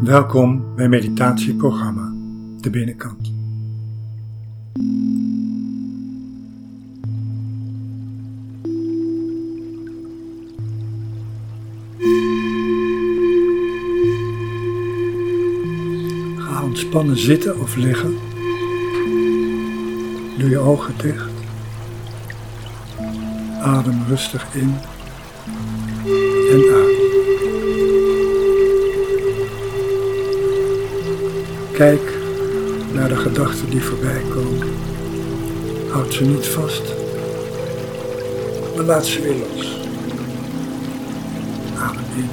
Welkom bij meditatieprogramma De Binnenkant. Ga ontspannen zitten of liggen. Doe je ogen dicht. Adem rustig in en uit. Kijk naar de gedachten die voorbij komen. Houd ze niet vast, maar laat ze weer los. Adem in,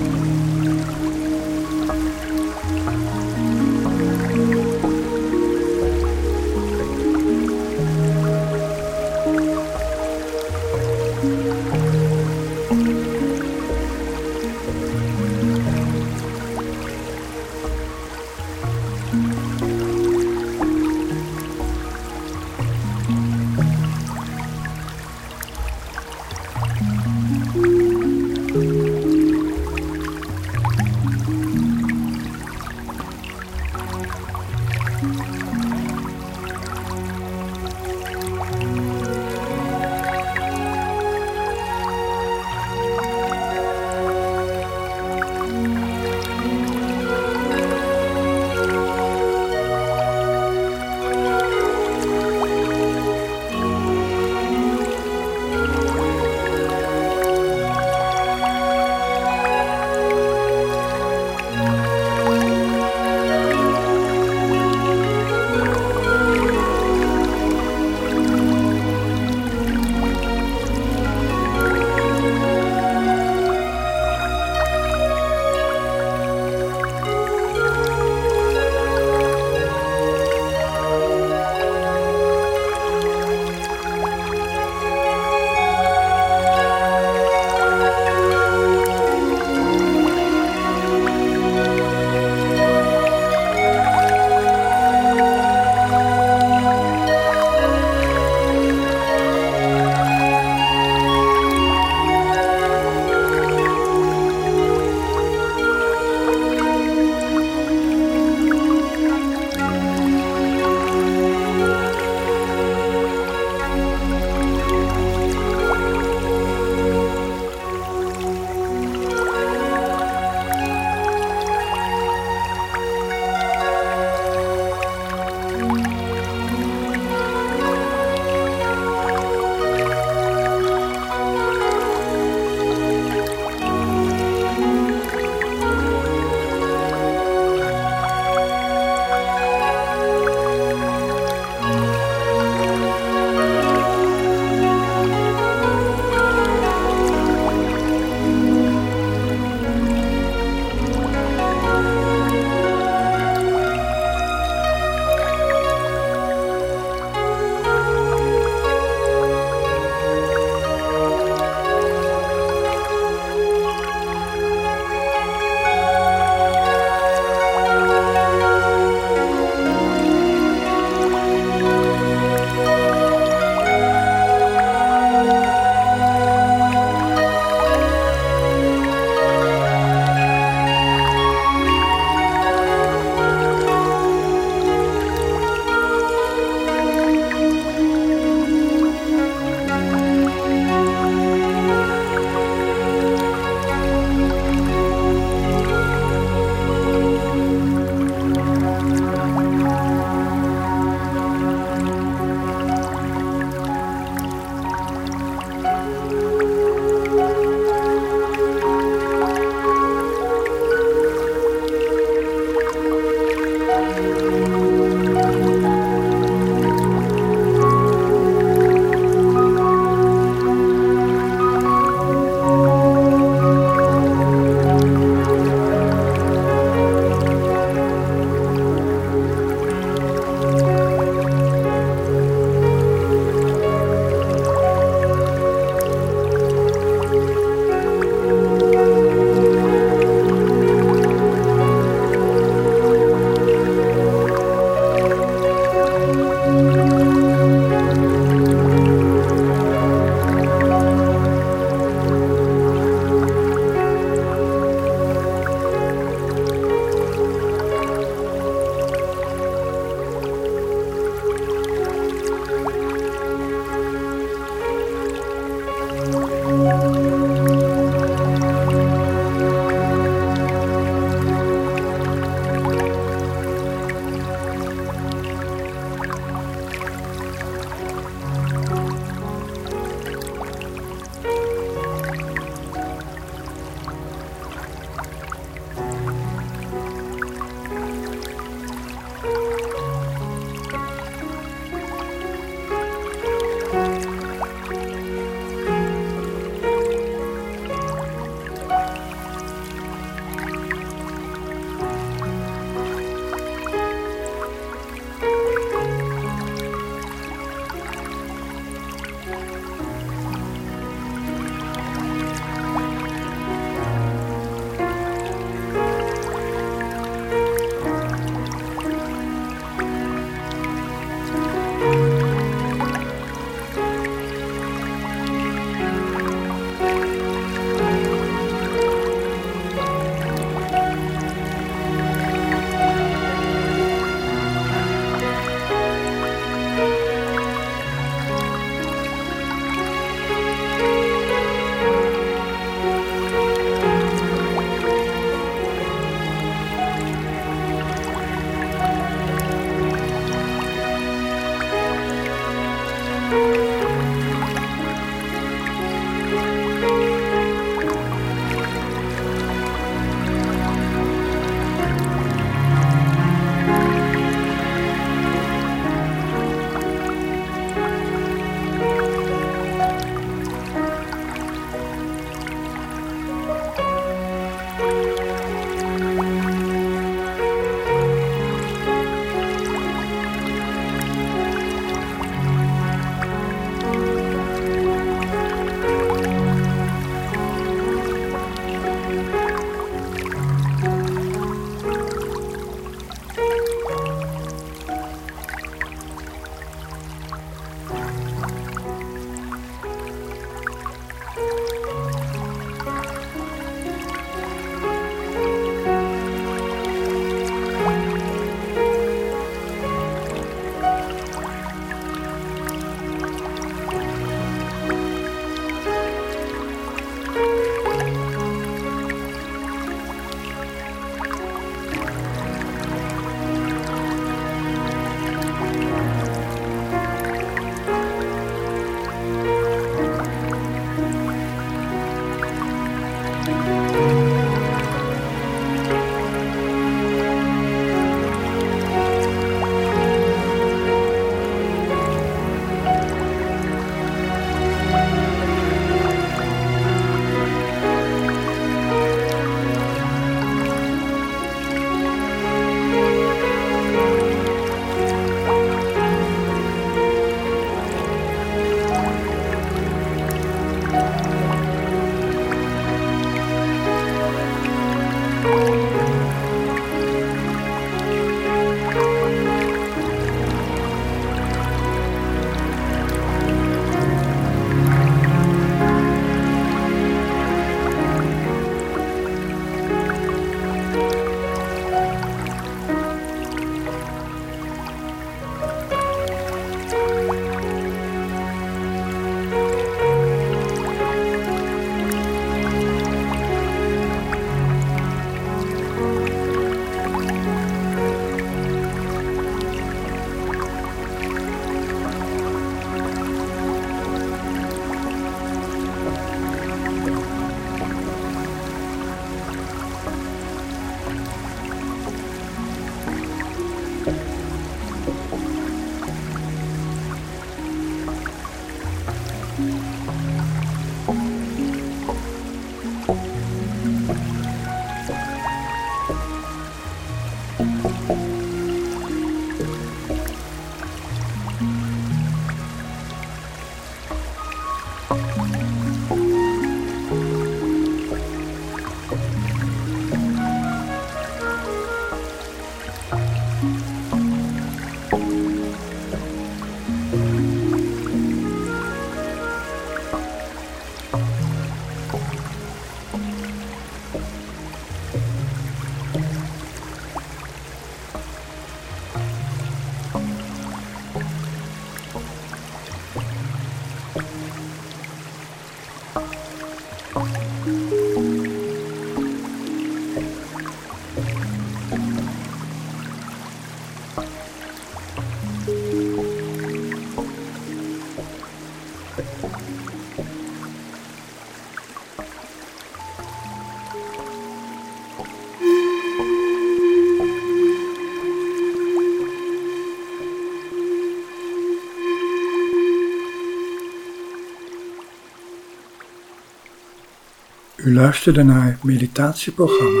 U luisterde naar het meditatieprogramma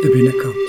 De Binnenkant.